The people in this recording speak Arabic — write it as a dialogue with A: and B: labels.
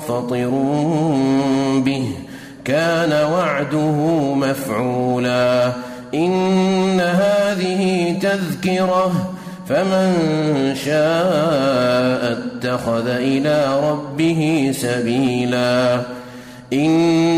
A: منفطر به كان وعده مفعولا. إن هذه تذكرة فمن شاء اتخذ إلى ربه سبيلا.